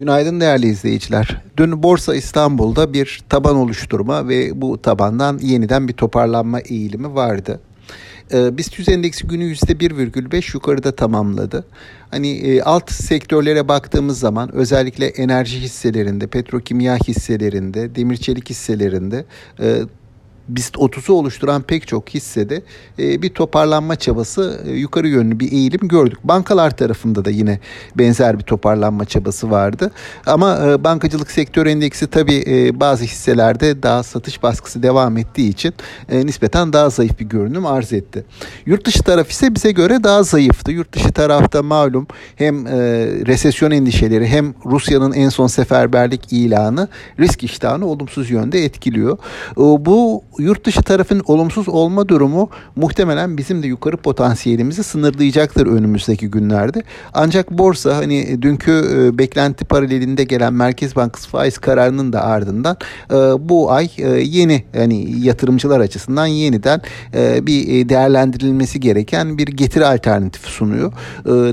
Günaydın değerli izleyiciler. Dün Borsa İstanbul'da bir taban oluşturma ve bu tabandan yeniden bir toparlanma eğilimi vardı. Ee, BIST endeksi günü %1,5 yukarıda tamamladı. Hani e, alt sektörlere baktığımız zaman özellikle enerji hisselerinde, petrokimya hisselerinde, demir çelik hisselerinde e, BIST 30'u oluşturan pek çok hissede e, bir toparlanma çabası e, yukarı yönlü bir eğilim gördük. Bankalar tarafında da yine benzer bir toparlanma çabası vardı. Ama e, bankacılık sektör endeksi tabii bazı hisselerde daha satış baskısı devam ettiği için nispeten daha zayıf bir görünüm arz etti. Yurt dışı taraf ise bize göre daha zayıftı. Yurt dışı tarafta malum hem e, resesyon endişeleri hem Rusya'nın en son seferberlik ilanı risk iştahını olumsuz yönde etkiliyor. Bu yurt dışı tarafın olumsuz olma durumu muhtemelen bizim de yukarı potansiyelimizi sınırlayacaktır önümüzdeki günlerde. Ancak borsa hani dünkü e, beklenti paralelinde gelen Merkez Bankası faiz kararının da ardından e, bu ay e, yeni yani yatırımcılar açısından yeniden bir değerlendirilmesi gereken bir getiri alternatifi sunuyor.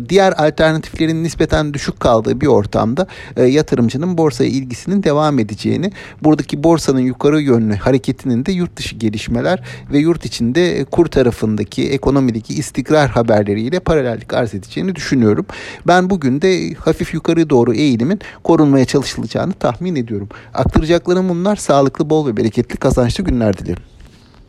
Diğer alternatiflerin nispeten düşük kaldığı bir ortamda yatırımcının borsaya ilgisinin devam edeceğini, buradaki borsanın yukarı yönlü hareketinin de yurt yurt dışı gelişmeler ve yurt içinde kur tarafındaki ekonomideki istikrar haberleriyle paralellik arz edeceğini düşünüyorum. Ben bugün de hafif yukarı doğru eğilimin korunmaya çalışılacağını tahmin ediyorum. Aktaracaklarım bunlar. Sağlıklı, bol ve bereketli kazançlı günler dilerim.